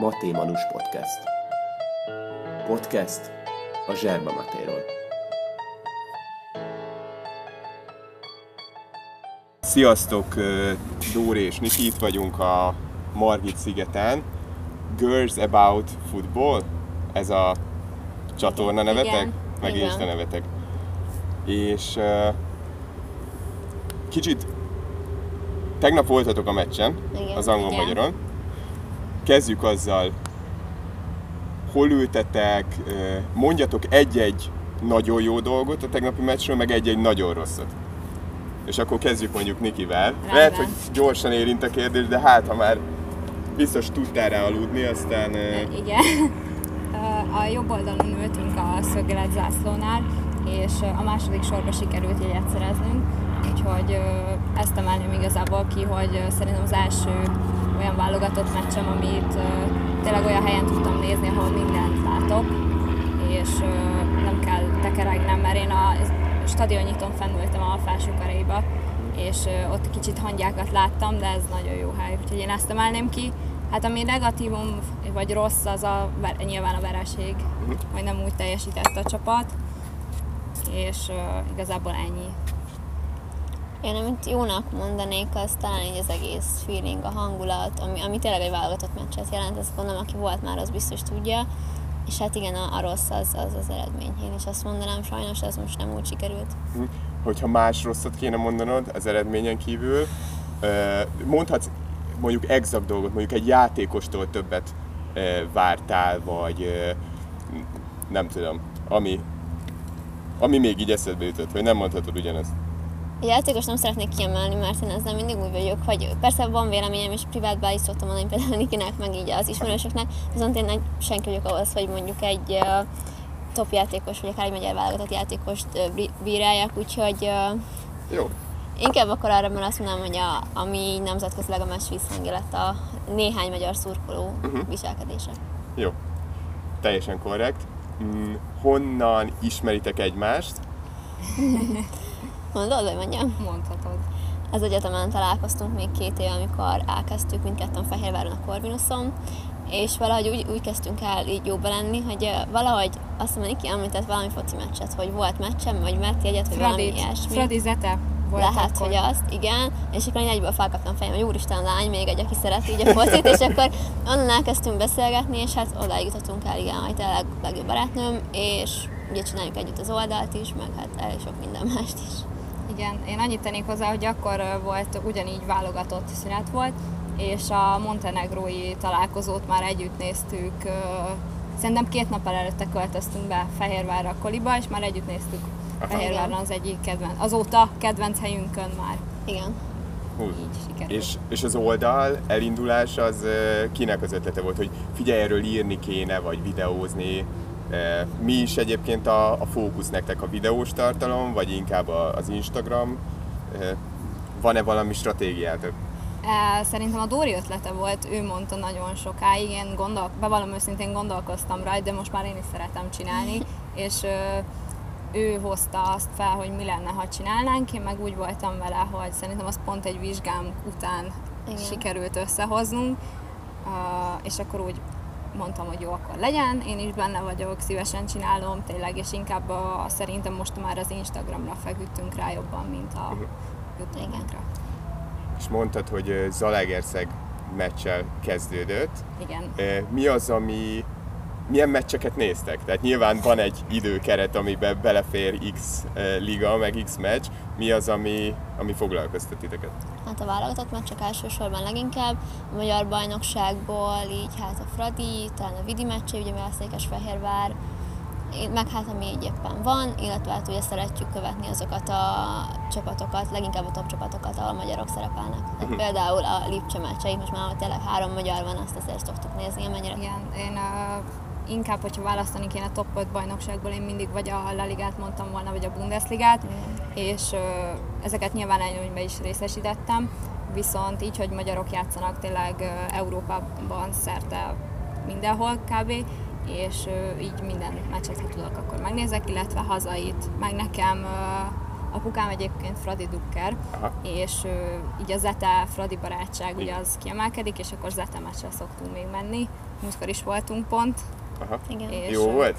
Maté Manus Podcast. Podcast a Zserba Matéról. Sziasztok, Dóri és Niki, itt vagyunk a Margit szigeten. Girls About Football, ez a csatorna nevetek? Igen, Meg igen. Insta nevetek. És uh, kicsit tegnap voltatok a meccsen, Igen, az angol igen. magyaron. Kezdjük azzal, hol ültetek, mondjatok egy-egy nagyon jó dolgot a tegnapi meccsről, meg egy-egy nagyon rosszat. És akkor kezdjük mondjuk Nikivel. Rendben. Lehet, hogy gyorsan érint a kérdés, de hát ha már biztos tudtál rá aludni, aztán... ö, Igen. A jobb oldalon ültünk a szögelet zászlónál, és a második sorba sikerült jegyet szereznünk, úgyhogy ezt emelném igazából ki, hogy szerintem az első olyan válogatott meccsem, amit tényleg olyan helyen tudtam nézni, ahol mindent látok, és nem kell tekeregnem, mert én a stadionnyiton fennültem a felső karéba, és ott kicsit hangyákat láttam, de ez nagyon jó hely, úgyhogy én ezt emelném ki. Hát ami negatívum vagy rossz, az a, nyilván a vereség, hogy nem úgy teljesített a csapat, és uh, igazából ennyi. Én amit jónak mondanék, az talán így az egész feeling, a hangulat, ami, ami tényleg egy válogatott meccset jelent, ezt gondolom, aki volt már, az biztos tudja. És hát igen, a, a rossz az, az az eredmény. Én is azt mondanám, sajnos ez most nem úgy sikerült. hm, hogyha más rosszat kéne mondanod az eredményen kívül, mondhatsz mondjuk exakt dolgot, mondjuk egy játékostól többet vártál, vagy nem tudom, ami, ami még így eszedbe jutott, vagy nem mondhatod ugyanezt. A játékos nem szeretnék kiemelni, mert én ezzel mindig úgy vagyok, hogy persze van véleményem, és privátban is szoktam mondani például Nikinek, meg így az ismerősöknek, viszont én egy senki vagyok ahhoz, hogy mondjuk egy uh, top játékos, vagy akár egy magyar válogatott játékost uh, bírálják, úgyhogy uh, Jó, Inkább akkor arra, mert azt mondanám, hogy a, ami nemzetközileg a meccs visszhangja lett a néhány magyar szurkoló uh-huh. viselkedése. jó. Teljesen korrekt. Mm, honnan ismeritek egymást? Mondod, vagy mondjam? Mondhatod. Az egyetemen találkoztunk még két éve, amikor elkezdtük mindketten Fehérváron a Corvinuson, és valahogy úgy, úgy kezdtünk el így jóba lenni, hogy valahogy azt mondom, Niki említett valami foci meccset, hogy volt meccsem, vagy mert jegyet, vagy valami Fradi, ilyesmi. Fradi Zete volt Lehet, akkor. hogy azt, igen, és akkor én egyből felkaptam fejem, hogy úristen lány, még egy, aki szereti így a focit, és akkor onnan elkezdtünk beszélgetni, és hát odáig jutottunk el, igen, hogy tényleg legjobb barátnőm, és ugye csináljuk együtt az oldalt is, meg hát elég sok minden mást is. Igen, én annyit tennék hozzá, hogy akkor volt ugyanígy válogatott szünet volt, és a montenegrói találkozót már együtt néztük. Szerintem két nap előtte költöztünk be Fehérvárra a Koliba, és már együtt néztük Fehérváron az egyik kedvenc, azóta kedvenc helyünkön már Igen. Hú. így sikerült. És, és az oldal elindulás az kinek az ötlete volt, hogy figyelj, erről írni kéne, vagy videózni? Mi is egyébként a, a fókusz nektek a videós tartalom, vagy inkább a, az Instagram? Van-e valami stratégiátok? Szerintem a Dóri ötlete volt, ő mondta nagyon sokáig, én gondol, bevallom őszintén gondolkoztam rá, de most már én is szeretem csinálni, és ő hozta azt fel, hogy mi lenne, ha csinálnánk, én meg úgy voltam vele, hogy szerintem az pont egy vizsgám után Igen. sikerült összehoznunk, és akkor úgy mondtam, hogy jó, akkor legyen, én is benne vagyok, szívesen csinálom tényleg, és inkább a, szerintem most már az Instagramra feküdtünk rá jobban, mint a YouTube-ra. És mondtad, hogy Zalaegerszeg meccsel kezdődött. Igen. Mi az, ami... Milyen meccseket néztek? Tehát nyilván van egy időkeret, amiben belefér X liga, meg X meccs. Mi az, ami, ami foglalkoztat titeket? Hát a válogatott meccsek elsősorban leginkább, a magyar bajnokságból így hát a Fradi, talán a Vidi meccse, ugye mivel Székesfehérvár, meg hát ami így éppen van, illetve hát ugye szeretjük követni azokat a csapatokat, leginkább a top csapatokat, ahol a magyarok szerepelnek. Tehát például a Lipcse meccseit, most már tényleg három magyar van, azt azért szoktuk nézni, amennyire Igen, én uh, inkább, hogyha választani kéne top 5 bajnokságból, én mindig vagy a La Ligát mondtam volna, vagy a Bundesligát, és uh, ezeket nyilván előnybe is részesítettem, viszont így, hogy magyarok játszanak tényleg uh, Európában szerte mindenhol kb., és uh, így minden meccset, ha tudok, akkor megnézek, illetve hazait. Meg nekem uh, Apukám egyébként Fradi Dukker, Aha. és ö, így a Zete Fradi barátság ugye az kiemelkedik, és akkor Zete meccsre szoktunk még menni. Múltkor is voltunk pont. Aha. Igen. És, Jó volt?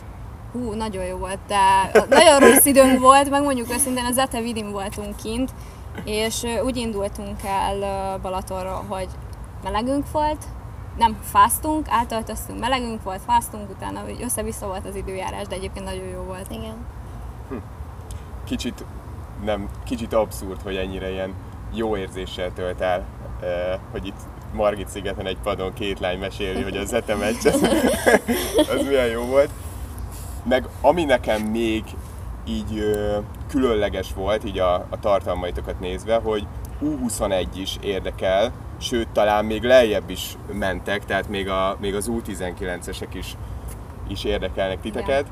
Hú, nagyon jó volt, de nagyon rossz időnk volt, meg mondjuk őszintén a Zete Vidim voltunk kint, és úgy indultunk el Balatonról, hogy melegünk volt, nem fáztunk, átöltöztünk, melegünk volt, fáztunk, utána össze-vissza volt az időjárás, de egyébként nagyon jó volt. Igen. Kicsit, nem, kicsit abszurd, hogy ennyire ilyen jó érzéssel tölt el, hogy itt Margit szigeten egy padon két lány meséli, hogy a Zete meccs, az, az milyen jó volt. Meg ami nekem még így ö, különleges volt, így a, a tartalmaitokat nézve, hogy U21 is érdekel, sőt talán még lejjebb is mentek, tehát még, a, még az U19-esek is, is érdekelnek titeket.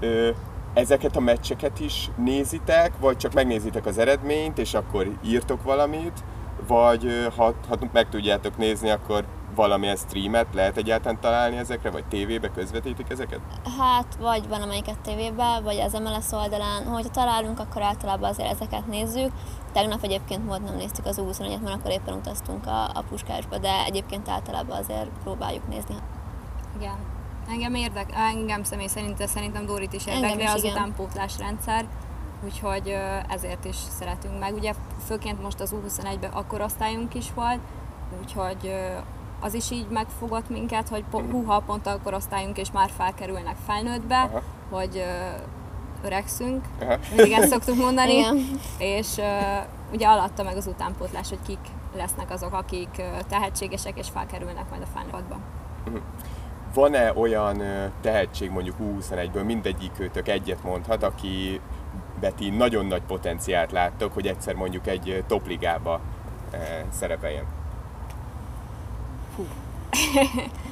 Ö, ezeket a meccseket is nézitek, vagy csak megnézitek az eredményt, és akkor írtok valamit, vagy ha, ha meg tudjátok nézni, akkor valamilyen streamet lehet egyáltalán találni ezekre, vagy tévébe közvetítik ezeket? Hát, vagy van amelyiket tévében, vagy az MLS oldalán. Hogyha találunk, akkor általában azért ezeket nézzük. Tegnap egyébként volt nem néztük az U21-et, mert akkor éppen utaztunk a, a Puskásba, de egyébként általában azért próbáljuk nézni. Igen. Engem érdek, engem személy szerint, de szerintem Dorit is Engem érdekli az igen. utánpótlás rendszer, úgyhogy ezért is szeretünk meg. Ugye főként most az U21-ben akkor osztályunk is volt, úgyhogy az is így megfogott minket, hogy po- húha, pont akkor osztályunk és már felkerülnek felnőttbe, Aha. hogy öregszünk, Aha. mindig ezt szoktuk mondani, Igen. és ö, ugye alatta meg az utánpótlás, hogy kik lesznek azok, akik ö, tehetségesek és felkerülnek majd a felnőttbe. Van-e olyan tehetség mondjuk U21-ből, mindegyikőtök egyet mondhat, aki Beti nagyon nagy potenciált láttok, hogy egyszer mondjuk egy ö, topligába ö, szerepeljen?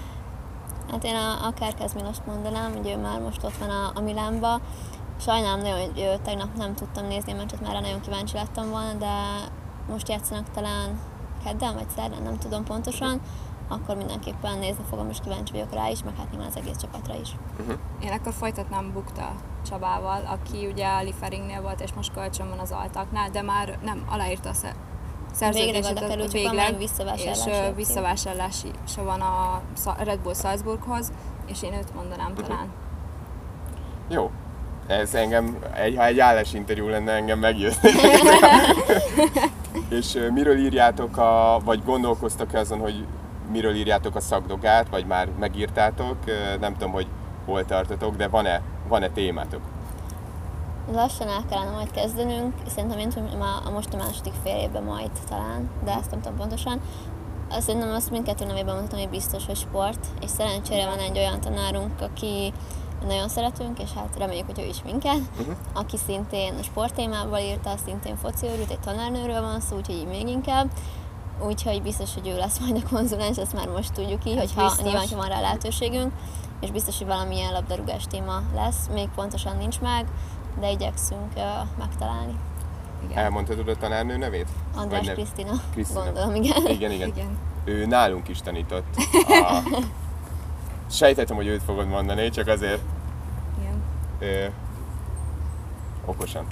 Hát én a, a Kerkez Milost mondanám, hogy ő már most ott van a, a Milánba. Sajnálom nagyon, hogy ő, tegnap nem tudtam nézni a meccset, már nagyon kíváncsi lettem volna, de most játszanak talán kedden vagy szerdán, nem tudom pontosan, akkor mindenképpen nézni fogom, és kíváncsi vagyok rá is, meg hát nyilván az egész csapatra is. Én akkor folytatnám Bukta Csabával, aki ugye a Liferingnél volt, és most kölcsön van az altaknál, de már nem aláírta a sze- szerződését, Végleg végleg, és visszavásárlási se van a Red Bull Salzburghoz, és én őt mondanám Mhm. talán. Jó. Ez engem, egy, ha egy állásinterjú lenne, engem megjött. És miről írjátok, a, vagy gondolkoztak azon, hogy miről írjátok a szakdogát, vagy már megírtátok? Nem tudom, hogy hol tartotok, de van-e, van-e témátok? Lassan el kellene majd kezdenünk, szerintem én tudom, már a most a második fél évben majd talán, de ezt nem tudom pontosan. Szerintem azt mindkettő nevében mondhatom, hogy biztos, hogy sport, és szerencsére van egy olyan tanárunk, aki nagyon szeretünk, és hát reméljük, hogy ő is minket, uh-huh. aki szintén sporttémával írta, szintén foci őrült, egy tanárnőről van szó, úgyhogy így még inkább. Úgyhogy biztos, hogy ő lesz majd a konzulens, ezt már most tudjuk így, Ez hogyha biztos. nyilván van rá lehetőségünk, és biztos, hogy valamilyen labdarúgás téma lesz, még pontosan nincs meg, de igyekszünk uh, megtalálni. Igen. Elmondhatod a tanárnő nevét? András Krisztina, Krisztina. gondolom, igen. Igen, igen. Igen. Ő nálunk is tanított. A... Sejtettem, hogy őt fogod mondani, csak azért Igen. ö, okosan.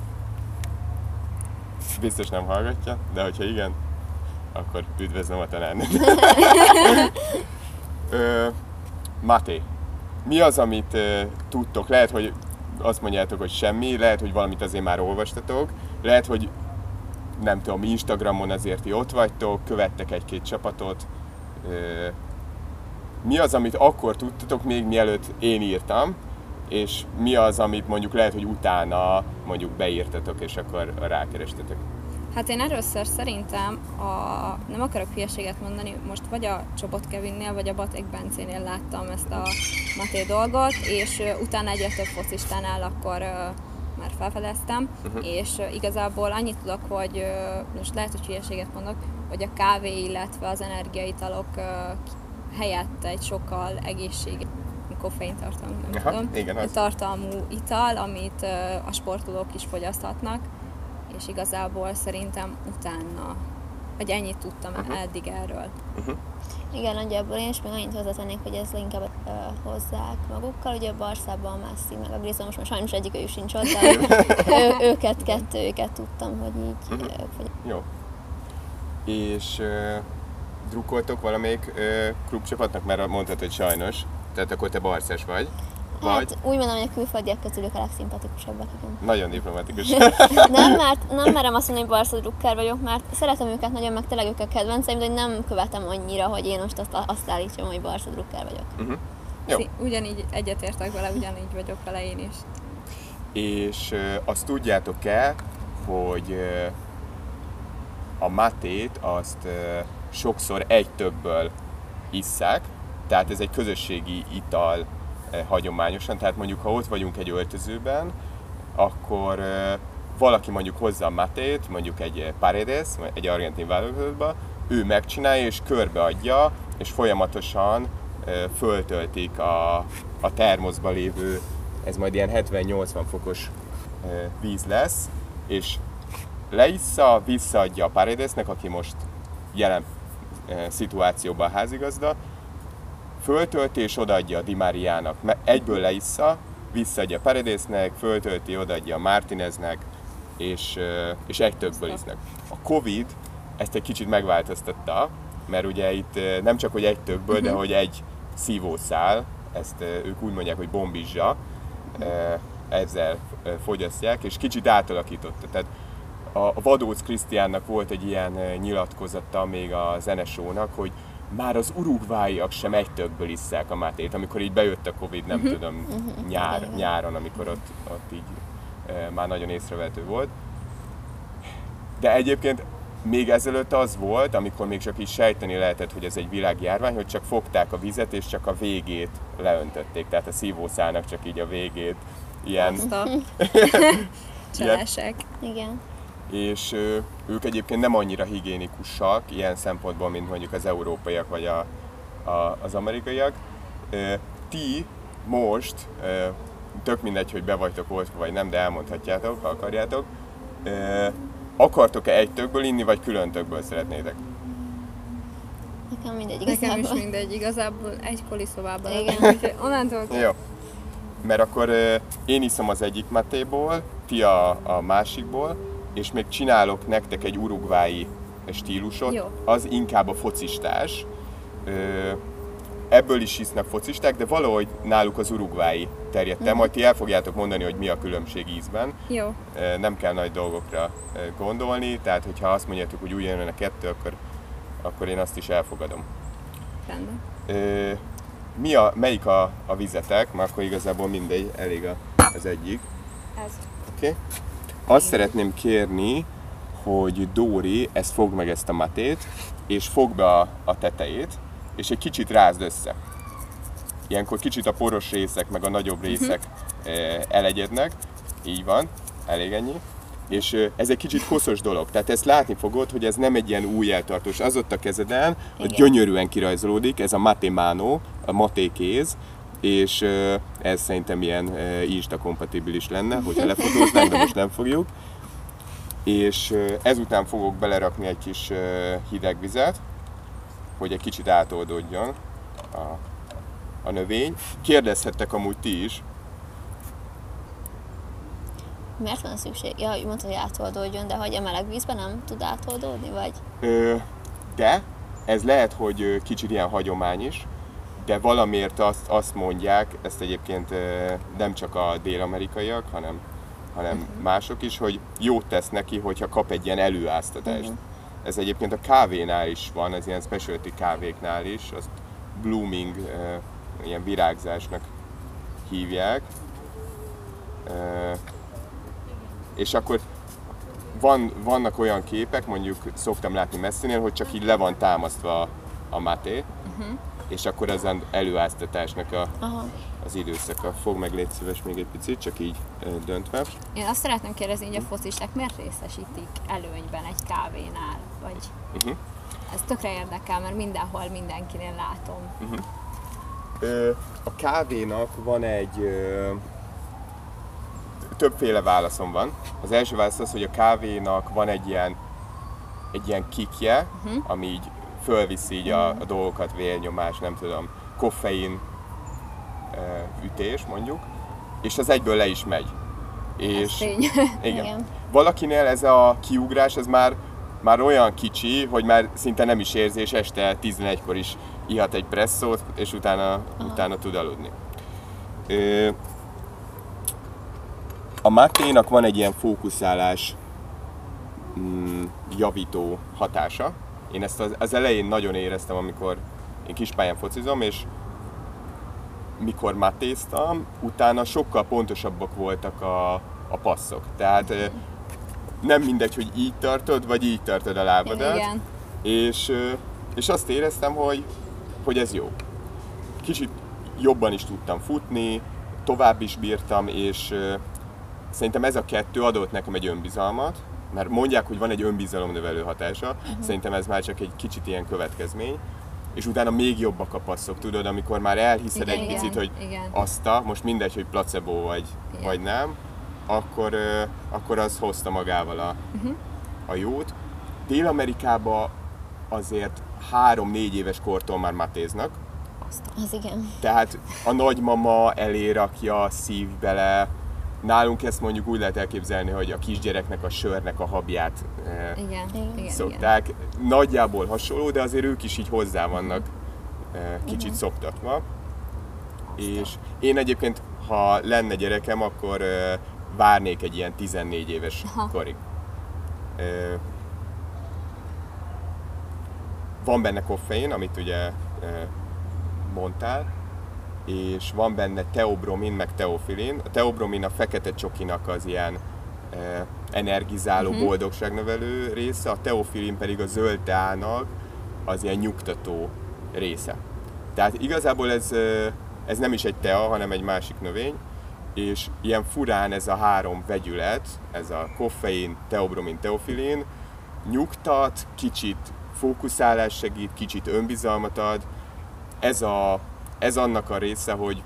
Biztos nem hallgatja, de hogyha igen, akkor üdvözlöm a tanárnőt. Ö, Máté, mi az, amit ö, tudtok? Lehet, hogy azt mondjátok, hogy semmi, lehet, hogy valamit azért már olvastatok, lehet, hogy nem tudom, Instagramon azért ti ott vagytok, követtek egy-két csapatot. Ö, mi az, amit akkor tudtatok, még mielőtt én írtam, és mi az, amit mondjuk lehet, hogy utána mondjuk beírtatok, és akkor rákerestetek. Hát én először szerintem, a, nem akarok hülyeséget mondani, most vagy a Csobot Kevinnél, vagy a Baték Bencénél láttam ezt a Maté dolgot, és utána egyre több focistánál akkor már felfedeztem, uh-huh. és igazából annyit tudok, hogy most lehet, hogy hülyeséget mondok, hogy a kávé, illetve az energiaitalok helyett egy sokkal egészséges koffein tartalmú, nem Aha, tudom, igen, az. tartalmú ital, amit a sportolók is fogyaszthatnak, és igazából szerintem utána Vagy ennyit tudtam uh-huh. eddig erről. Igen, nagyjából én is még annyit hozzátennék, hogy ez inkább ö, hozzák magukkal. Ugye a Barszában a Mászi meg a Grizzly, most már sajnos egyik ő sincs ott, de ő, őket, kettőjüket tudtam, hogy így ők vagy. Jó. És uh, drukkoltok valamelyik uh, klubcsapatnak, mert mondtad, hogy sajnos. Tehát akkor te barszes vagy. Vagy Hát úgy mondom, hogy a külföldiek közül ők a legszimpatikusabbak, igen. nagyon diplomatikus. Nem, mert nem merem azt mondani, hogy Barca drukker vagyok, mert szeretem őket nagyon, meg tényleg ők a kedvenceim, de hogy nem követem annyira, hogy én most azt, azt állítsam, hogy Barca drukker vagyok. Jó. Szí- Ugyanígy egyetértek vele, ugyanígy vagyok vele én is. És azt tudjátok-e, hogy a matét azt sokszor egy többből isszák, tehát ez egy közösségi ital hagyományosan, tehát mondjuk ha ott vagyunk egy öltözőben, akkor uh, valaki mondjuk hozza a matét, mondjuk egy uh, paredes, egy argentin válogatottba, ő megcsinálja és körbeadja, és folyamatosan föltöltik a, a termoszba lévő, ez majd ilyen 70-80 fokos víz lesz, és leissza, visszaadja a Paredesnek, aki most jelen e, szituációban a házigazda, föltölti és odaadja a Di Mariának. Egyből leissza, visszaadja Paredesnek, föltölti, odaadja a Martineznek, és, és egy többből isznek. A Covid ezt egy kicsit megváltoztatta, mert ugye itt nem csak, hogy egy többből, de hogy egy szívószál, ezt ők úgy mondják, hogy bombizsa, ezzel fogyasztják, és kicsit átalakította. Tehát a Vadóc Krisztiánnak volt egy ilyen nyilatkozata még a zenesónak, hogy már az urugváiak sem egy tökből isszák a mátét, amikor így bejött a Covid, nem tudom, nyár, nyáron, amikor ott, ott így e, már nagyon észrevehető volt. De egyébként még ezelőtt az volt, amikor még csak így sejteni lehetett, hogy ez egy világjárvány, hogy csak fogták a vizet, és csak a végét leöntötték, tehát a szívószálnak csak így a végét, ilyen, cselesek. Igen. És ők egyébként nem annyira higiénikusak ilyen szempontból, mint mondjuk az európaiak vagy a, a, az amerikaiak. Ti most, tök mindegy, hogy be vagytok oltva vagy nem, de elmondhatjátok, ha akarjátok, akartok-e egy tökből inni, vagy külön tökből szeretnétek? Nekem mindegy Nekem is igazából. mindegy, igazából egy koliszobában Igen. onnantól Jó. Mert akkor én iszom az egyik matéból, ti a, a másikból, és még csinálok nektek egy urugvái stílusot, Jó. az inkább a focistás. Ebből is isznak focisták, de valahogy náluk az urugvái terjedt el, majd ti el fogjátok mondani, hogy mi a különbség ízben. Jó, Nem kell nagy dolgokra gondolni, tehát hogyha azt mondjátok, hogy úgy jön a kettő, akkor, akkor én azt is elfogadom. rendben. Mi a, melyik a, a vizetek? Már akkor igazából mindegy, elég a, az egyik. Ez. Oké? Okay? Azt szeretném kérni, hogy Dóri ezt fog meg ezt a matét, és fog be a, a tetejét, és egy kicsit rázd össze. Ilyenkor kicsit a poros részek, meg a nagyobb részek uh-huh. elegyednek. Így van, elég ennyi. És ez egy kicsit koszos dolog, tehát ezt látni fogod, hogy ez nem egy ilyen új eltartós. Az ott a kezeden, Igen. gyönyörűen kirajzolódik, ez a maté mano, a maté kéz, és ez szerintem ilyen Insta kompatibilis lenne, hogyha lefotóznánk, de most nem fogjuk. És ezután fogok belerakni egy kis hideg vizet, hogy egy kicsit átoldódjon a, a növény. Kérdezhettek amúgy ti is, Miért van szükség? Ja, úgy mondtad, hogy átoldódjon, de hogy a meleg vízben nem tud átoldódni, vagy? Ö, de ez lehet, hogy kicsit ilyen hagyomány is, de valamiért azt, azt mondják, ezt egyébként nem csak a dél-amerikaiak, hanem, hanem mások is, hogy jót tesz neki, hogyha kap egy ilyen előáztatást. Ez egyébként a kávénál is van, ez ilyen specialty kávéknál is, azt blooming, ilyen virágzásnak hívják. És akkor van, vannak olyan képek, mondjuk szoktam látni messzinél, hogy csak így le van támasztva a, maté, uh-huh. és akkor ezen előáztatásnak a, Aha. az időszaka. Fog meg, légy szíves még egy picit, csak így döntve. Én azt szeretném kérdezni, hogy a focisták miért részesítik előnyben egy kávénál? Vagy Uh-huh. ez tökre érdekel, mert mindenhol mindenkinél látom. Ö, a kávénak van egy... Ö, többféle válaszom van. Az első válasz az, hogy a kávénak van egy ilyen egy ilyen kikje, uh-huh. ami így fölviszi így a, a dolgokat, vérnyomás, nem tudom, koffein ütés mondjuk, és az egyből le is megy. És tény. igen. Igen. Valakinél ez a kiugrás, ez már, már olyan kicsi, hogy már szinte nem is érzi, és este 11-kor is ihat egy presszót, és utána, utána tud aludni. Ö, a maténak van egy ilyen fókuszálás mm, javító hatása. Én ezt az, az elején nagyon éreztem, amikor én kispályán focizom, és mikor matéztam, utána sokkal pontosabbak voltak a, a passzok. Tehát nem mindegy, hogy így tartod, vagy így tartod a lábadat. Igen. És, és azt éreztem, hogy, hogy ez jó. Kicsit jobban is tudtam futni, tovább is bírtam, és szerintem ez a kettő adott nekem egy önbizalmat, mert mondják, hogy van egy önbizalomnövelő hatása, uh-huh. szerintem ez már csak egy kicsit ilyen következmény, és utána még jobbak a passzok, tudod, amikor már elhiszed Igen, egy igen, picit, hogy igen. azt a, most mindegy, hogy placebo vagy, Igen. vagy nem, akkor, akkor az hozta magával a, Mhm. a jót. Dél-Amerikában azért három-négy éves kortól már matéznak, Az igen. tehát a nagymama elé rakja, szív bele. Nálunk ezt mondjuk úgy lehet elképzelni, hogy a kisgyereknek a sörnek a habját eh, Igen, Igen. igen, igen. szokták. Nagyjából hasonló, de azért ők is így hozzá vannak eh, kicsit szoktatva. És én egyébként, ha lenne gyerekem, akkor eh, várnék egy ilyen 14 éves Aha. korig. Eh, Van benne koffein, amit ugye eh, mondtál, és van benne teobromin, meg teofilin. A teobromin a fekete csokinak az ilyen eh, energizáló, uh-huh. boldogságnövelő része, a teofilin pedig a zöld teának az ilyen nyugtató része. Tehát igazából ez, eh, ez nem is egy tea, hanem egy másik növény, és ilyen furán ez a három vegyület, ez a koffein, teobromin, teofilin, nyugtat, kicsit fókuszálás segít, kicsit önbizalmat ad. Ez, a, ez annak a része, hogy,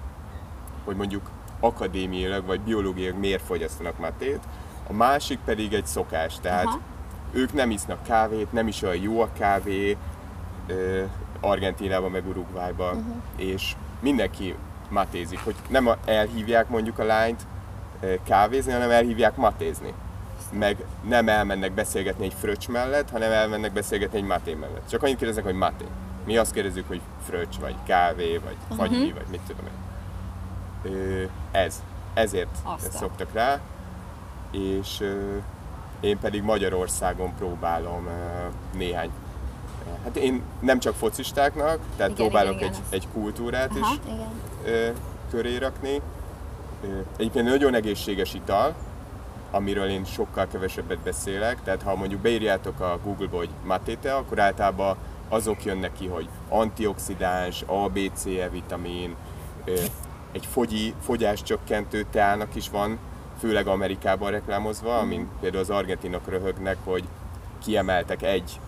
hogy mondjuk akadémiailag vagy biológiailag miért fogyasztanak matét. A másik pedig egy szokás, tehát Aha. ők nem isznak kávét, nem is olyan jó a kávé, ö, Argentínában meg Uruguayban, uh-huh. és mindenki matézik, hogy nem a- elhívják mondjuk a lányt ö, kávézni, hanem elhívják matézni. Meg nem elmennek beszélgetni egy fröccs mellett, hanem elmennek beszélgetni egy maté mellett. Csak annyit kérdeznek, hogy maté. Mi azt kérdezzük, hogy fröccs, vagy kávé, vagy fagyi, vagy mit tudom én. Ö, ez. Ezért Aztán. szoktak rá. És ö, én pedig Magyarországon próbálom ö, néhány Hát én nem csak focistáknak, tehát Igen, próbálok igen, egy, igen, egy kultúrát Aha. is Igen. ö, köré rakni. Ö, Egyébként nagyon egészséges ital, amiről én sokkal kevesebbet beszélek, tehát ha mondjuk beírjátok a Google-ba, hogy matéte, akkor általában azok jönnek ki, hogy antioxidáns, ABC-e vitamin, egy fogyi, fogyáscsökkentő teának is van, főleg Amerikában reklámozva, amin például az argentinok röhögnek, hogy kiemeltek egy,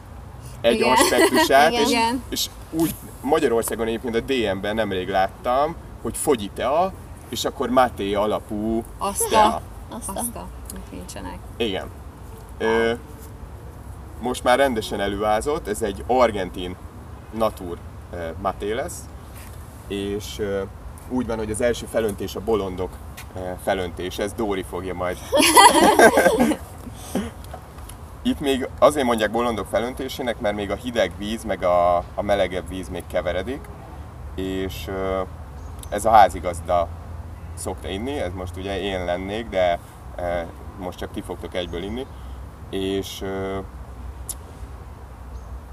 egy Igen. aspektusát, Igen. és, Igen. és úgy Magyarországon egyébként a DM-ben nemrég láttam, hogy fogyi tea, és akkor máté alapú Azt tea. a, Azt a... azt a, mik nincsenek. Igen. Ö, most már rendesen előázott, ez egy argentin natur ö, maté lesz, és ö, úgy van, hogy az első felöntés a bolondok ö, felöntés, ez Dóri fogja majd. Itt még azért mondják bolondok felöntésének, mert még a hideg víz, meg a, a melegebb víz még keveredik, és ez a házigazda szokta inni, ez most ugye én lennék, de most csak ti fogtok egyből inni, és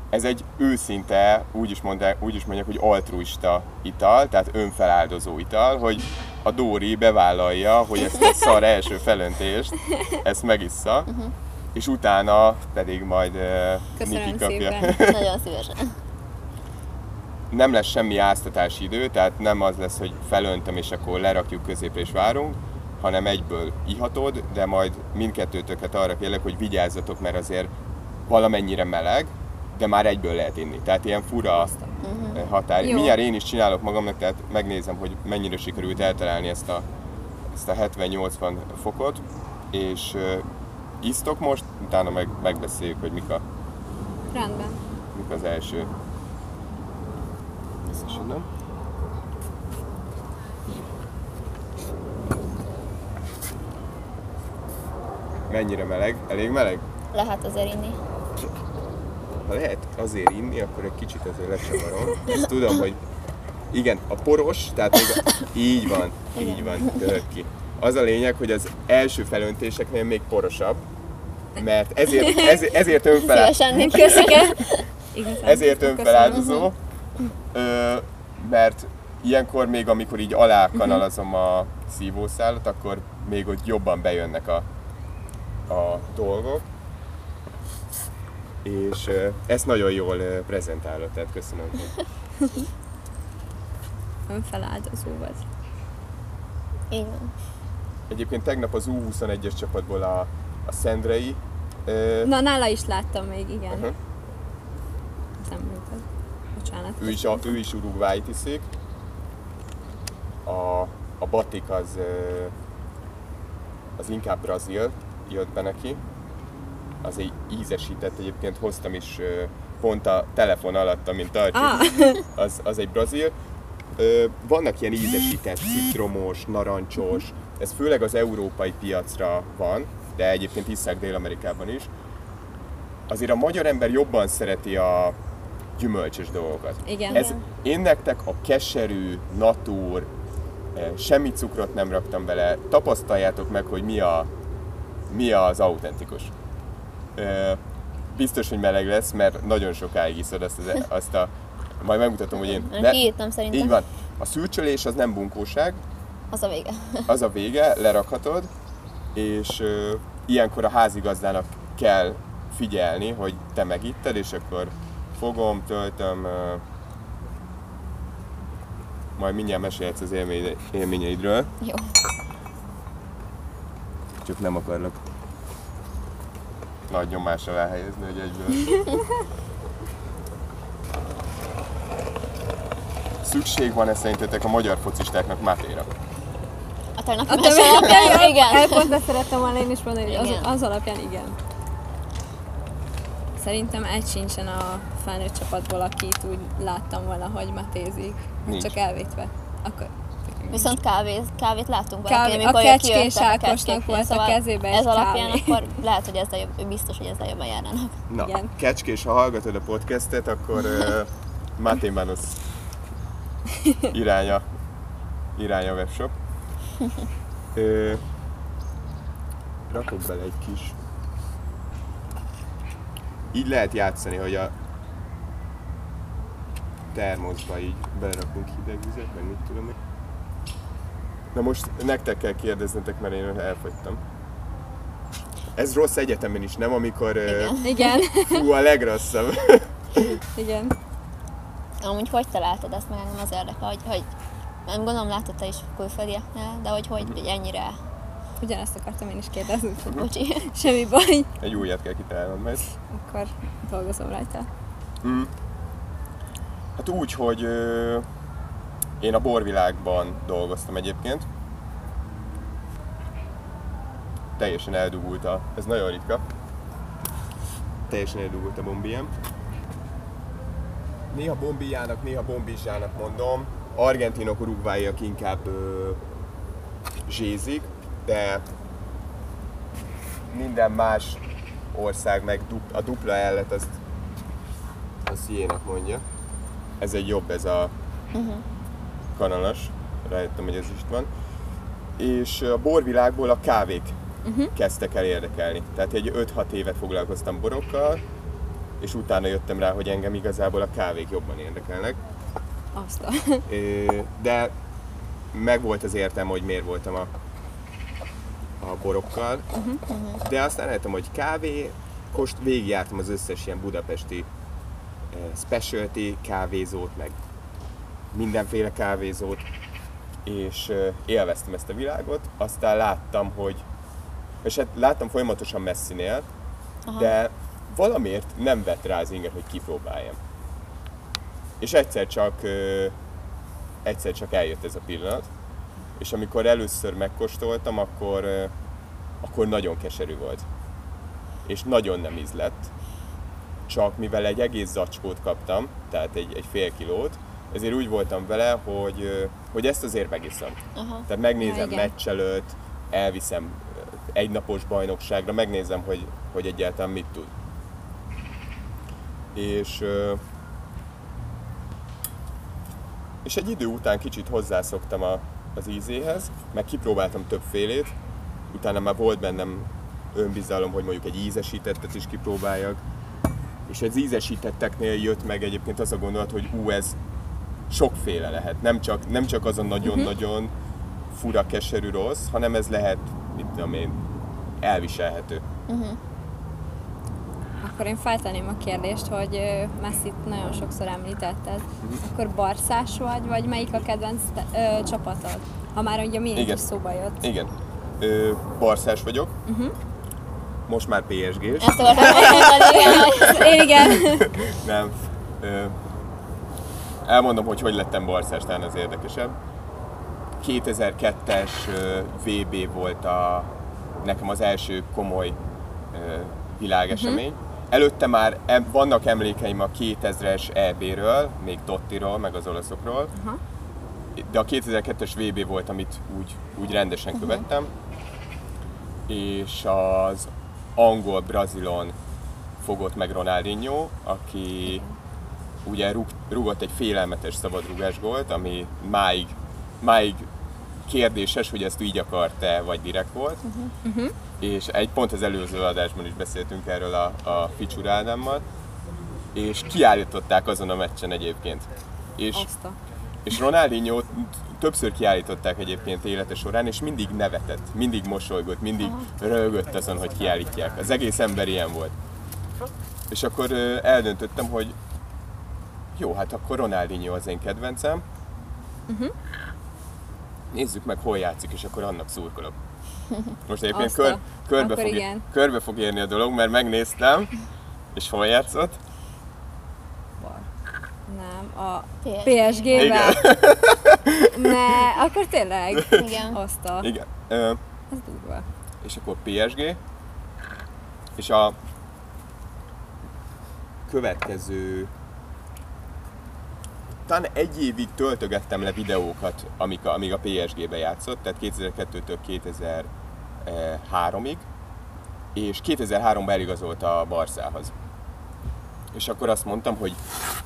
ez egy őszinte, úgy is, mondják, úgy is mondják, hogy altruista ital, tehát önfeláldozó ital, hogy a Dóri bevállalja, hogy ezt a szar első felöntést, ezt megissza, és utána pedig majd Köszönöm Niki kapja. Nagyon szívesen. nem lesz semmi áztatási idő, tehát nem az lesz, hogy felöntöm és akkor lerakjuk középre és várunk, hanem egyből ihatod, de majd mindkettőtöket arra kérlek, hogy vigyázzatok, mert azért valamennyire meleg, de már egyből lehet inni. Tehát ilyen fura uh határ. Jó. Mindjárt én is csinálok magamnak, tehát megnézem, hogy mennyire sikerült eltalálni ezt a, ezt a 70-80 fokot, és uh, isztok most, utána meg, megbeszéljük, hogy mik a Rendben. Mik az első? Összesírom. Mennyire meleg? Elég meleg? Lehet azért inni. Ha lehet azért inni, akkor egy kicsit azért lecsavarom. Ezt tudom, hogy igen, a poros, tehát még a... így van, így van, tört ki. Az a lényeg, hogy az első felöntéseknél még porosabb, mert ezért, ezért, ezért önfeláldozó, Szívesen köszönöm. Ezért önfeláldozó, mert ilyenkor még amikor így alá kanalazom a szívószálat, akkor még ott jobban bejönnek a, a dolgok. És ezt nagyon jól prezentálod, tehát köszönöm. Önfeláldozó vagy. Van. Egyébként tegnap az U21-es csapatból a, a Szendrei, ö, Na, nála is láttam még, igen. Ez nem működ. Bocsánat. ő is, a, ő is Uruguayt iszik. A, a Batik az, az inkább brazil jött be neki. Az egy ízesített, egyébként hoztam is pont a telefon alatt, amint tartjuk. Ah, az, az egy brazil. Vannak ilyen ízesített, citromos, narancsos, ez főleg az európai piacra van, de egyébként iszák Dél-Amerikában is. Azért a magyar ember jobban szereti a gyümölcsös dolgokat. Igen. Ez, én nektek a keserű, natúr, eh, semmi cukrot nem raktam bele, tapasztaljátok meg, hogy mi, a, mi az autentikus. Biztos, hogy meleg lesz, mert nagyon sokáig iszod azt, az, azt a... Majd megmutatom, hogy én... Én kiírtam szerintem. Így van. A szűrcsölés az nem bunkóság, Az a vége. az a vége, lerakhatod, és ö, ilyenkor a házigazdának kell figyelni, hogy te megitted, és akkor fogom, töltöm, ö, majd mindjárt mesélhetsz az élmény, élményeidről, Jó. csak nem akarlak nagy nyomás alá helyezni, hogy egyből. Szükség van-e szerintetek a magyar focistáknak Mátéra? A tegnapi A te alapján, igen. El pont ezt szerettem volna én is mondani, hogy az, az alapján igen. Szerintem egy sincsen a felnőtt csapatból, akit úgy láttam volna, hogy matézik. Nincs. Csak elvétve. Akkor Viszont kávét, kávét láttunk Kávé- valaki, amikor a Kecskés a Ákosnak volt a szóval kezébe egy Ez alapján kávé. akkor lehet, hogy ezzel jobb, biztos, hogy ezzel jobban járnának. Na, Igen. Kecskés, ha hallgatod a podcastet, akkor uh, Máté Manusz iránya, iránya a webshop. Ö, rakok bele egy kis... Így lehet játszani, hogy a termoszba így belerakunk hideg vizet, meg mit tudom én. Na most nektek kell kérdeznetek, mert én elfogytam. Ez rossz egyetemen is, nem? Amikor Igen. igen, Fú, a legrosszabb. igen. Amúgy hogy találtad ezt, meg engem az érdekel, hogy, hogy nem gondolom láttad te is külföldieknél, de hogy, hogy, hogy ennyire, Ugyanezt akartam én is kérdezni. bocsi. Semmi baj. Egy újat kell kitalálnom majd. Akkor dolgozom rajta. Mm. Hát úgy, hogy ö, én a borvilágban dolgoztam egyébként. Teljesen eldugult a... Ez nagyon ritka. Teljesen eldugult a bombiem. Néha bombijának, néha bombizsának mondom. Argentinok, urugváiak inkább ö, zsézik, de minden más ország meg a dupla ellet azt az jénak mondja. Ez egy jobb, ez a kanalas. Rájöttem, hogy ez is van. És a borvilágból a kávék kezdtek el érdekelni. Tehát egy 5-6 évet foglalkoztam borokkal, és utána jöttem rá, hogy engem igazából a kávék jobban érdekelnek. Azt a... De meg volt az értem, hogy miért voltam a, a borokkal. De aztán rájöttem, hogy kávé, kost végigjártam az összes ilyen budapesti specialty kávézót, meg mindenféle kávézót, és élveztem ezt a világot. Aztán láttam, hogy, és hát láttam folyamatosan messzinél, de valamiért nem vett rá az inger, hogy kipróbáljam. És egyszer csak, egyszer csak eljött ez a pillanat, és amikor először megkóstoltam, akkor, akkor nagyon keserű volt. És nagyon nem ízlett. csak mivel egy egész zacskót kaptam, tehát egy, egy fél kilót, ezért úgy voltam vele, hogy, hogy ezt azért megiszom. Aha. Tehát megnézem Ja, meccs előtt, elviszem egy napos bajnokságra, megnézem, hogy, hogy egyáltalán mit tud. És, és egy idő után kicsit hozzászoktam a, az ízéhez, meg kipróbáltam többfélét, utána már volt bennem önbizalom, hogy mondjuk egy ízesítettet is kipróbáljak, és az ízesítetteknél jött meg egyébként az a gondolat, hogy ú, ez sokféle lehet. Nem csak, nem csak az a nagyon-nagyon fura, keserű rossz, hanem ez lehet, mit tudom én, elviselhető. Akkor én feltenném a kérdést, hogy Messi-t nagyon sokszor említetted. Akkor barszás vagy, vagy melyik a kedvenc ö, csapatod? Ha már ugye milyen Igen. is szóba jött. Igen. Ö, barszás vagyok. Most már PSG-s. Ezt akartam mondani, Igen. Nem. Ö, elmondom, hogy hogy lettem barszás, talán az érdekesebb. 2002-es ö, VB volt a, nekem az első komoly világesemény. Előtte már vannak emlékeim a 2000-es EB-ről, még Tottiról, meg az olaszokról. Aha. De a 2002-es VB volt, amit úgy, úgy rendesen követtem. És az angol-brazilon fogott meg Ronaldinho, aki ugye rúg, rúgott egy félelmetes szabadrugás gólt, ami máig, máig kérdéses, hogy ezt így akart-e, vagy direkt volt. Uh-huh. És egy pont az előző adásban is beszéltünk erről a, a Ficsur Ádámmal, és kiállították azon a meccsen egyébként. És, és Ronaldinho többször kiállították egyébként élete során, és mindig nevetett, mindig mosolygott, mindig röhögött azon, hogy kiállítják. Az egész ember ilyen volt. És akkor eldöntöttem, hogy jó, hát akkor Ronaldinho az én kedvencem. Nézzük meg, hol játszik, és akkor annak szurkolok. Most egyébként a- kör, körbe, akkor fog, igen. körbe fog érni a dolog, mert megnéztem, és hol játszott. Nem, a PSG. PSG-vel. ne, akkor tényleg. Igen. Azt a... Igen. Ö, Ez durva. és akkor PSG, és a következő talán egy évig töltögettem le videókat, amik a, amíg a PSG-be játszott, tehát 2002-től 2003-ig, és 2003-ban eligazolt a Barszához. És akkor azt mondtam, hogy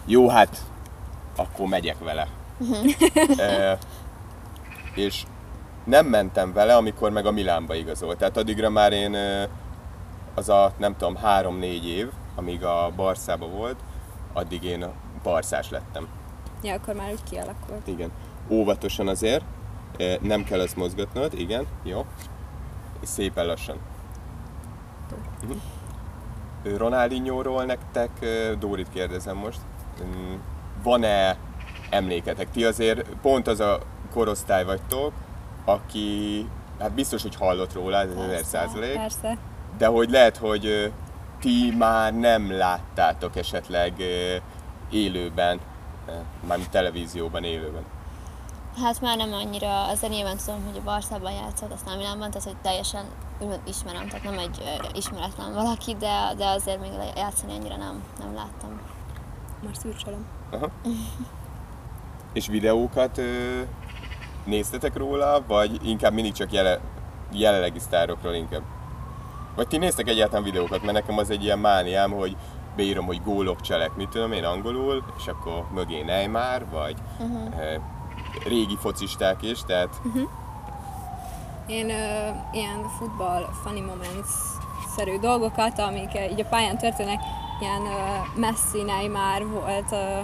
jó, hát akkor megyek vele. e, és nem mentem vele, amikor meg a Milánba igazolt. Tehát addigra már én az a, nem tudom, három-négy év, amíg a Barszába volt, addig én barszás lettem. Ja, akkor már úgy kialakult. Igen. Óvatosan azért, nem kell azt mozgatnod, igen, jó. És szépen lassan. Ö, Ronaldinho-ról nektek, Dórit kérdezem most, mm, van-e emléketek? Ti azért pont az a korosztály vagytok, aki, hát biztos, hogy hallott róla, ez ezer Persze, százalék, Persze. de hogy lehet, hogy ti már nem láttátok esetleg élőben, mármint televízióban élőben. Hát már nem annyira, azért nyilván tudom, hogy a Barszában játszott, aztán Milánban, tehát hogy teljesen úgymond ismerem, tehát nem egy ismeretlen valaki, de, de azért még játszani annyira nem, nem láttam. Már szürcsölöm. És videókat ö, néztetek róla, vagy inkább mindig csak jele, jelenlegi sztárokról inkább? Vagy ti néztek egyáltalán videókat, mert nekem az egy ilyen mániám, hogy beírom, hogy gólok cselek, mit tudom én angolul, és akkor mögé Neymar, vagy uh-huh. ö, régi focisták is, tehát Én ö, ilyen futball funny moments szerű dolgokat, amik ö, így a pályán történnek, ilyen ö, Messi, Neymar volt, ö,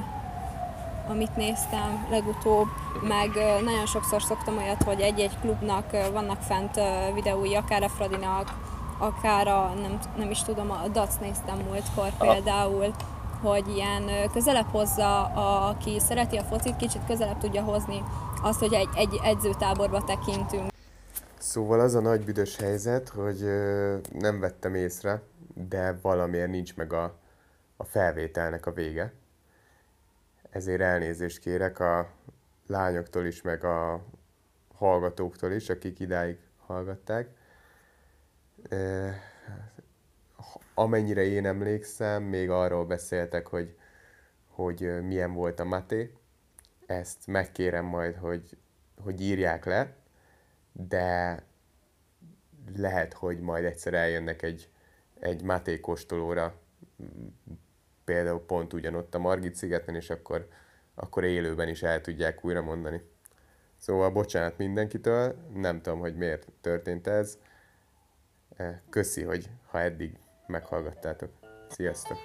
amit néztem legutóbb, meg ö, nagyon sokszor szoktam olyat, hogy egy-egy klubnak ö, vannak fent ö, videói, akár a Fradinak, akár a, nem, nem is tudom, a Dac néztem múltkor például, hogy ilyen közelebb hozza, a, aki szereti a focit, kicsit közelebb tudja hozni azt, hogy egy, egy edzőtáborba tekintünk. Szóval az a nagy büdös helyzet, hogy nem vettem észre, de valamiért nincs meg a, a felvételnek a vége. Ezért elnézést kérek a lányoktól is, meg a hallgatóktól is, akik idáig hallgatták. Ha- amennyire én emlékszem, még arról beszéltek, hogy, hogy milyen volt a maté. Ezt megkérem majd, hogy, hogy írják le, de lehet, hogy majd egyszer eljönnek egy, egy maté kóstolóra, például pont ugyanott a Margit szigeten, és akkor, akkor élőben is el tudják újra mondani. Szóval bocsánat mindenkitől, nem tudom, hogy miért történt ez. Köszi, hogy ha eddig meghallgattátok. Sziasztok!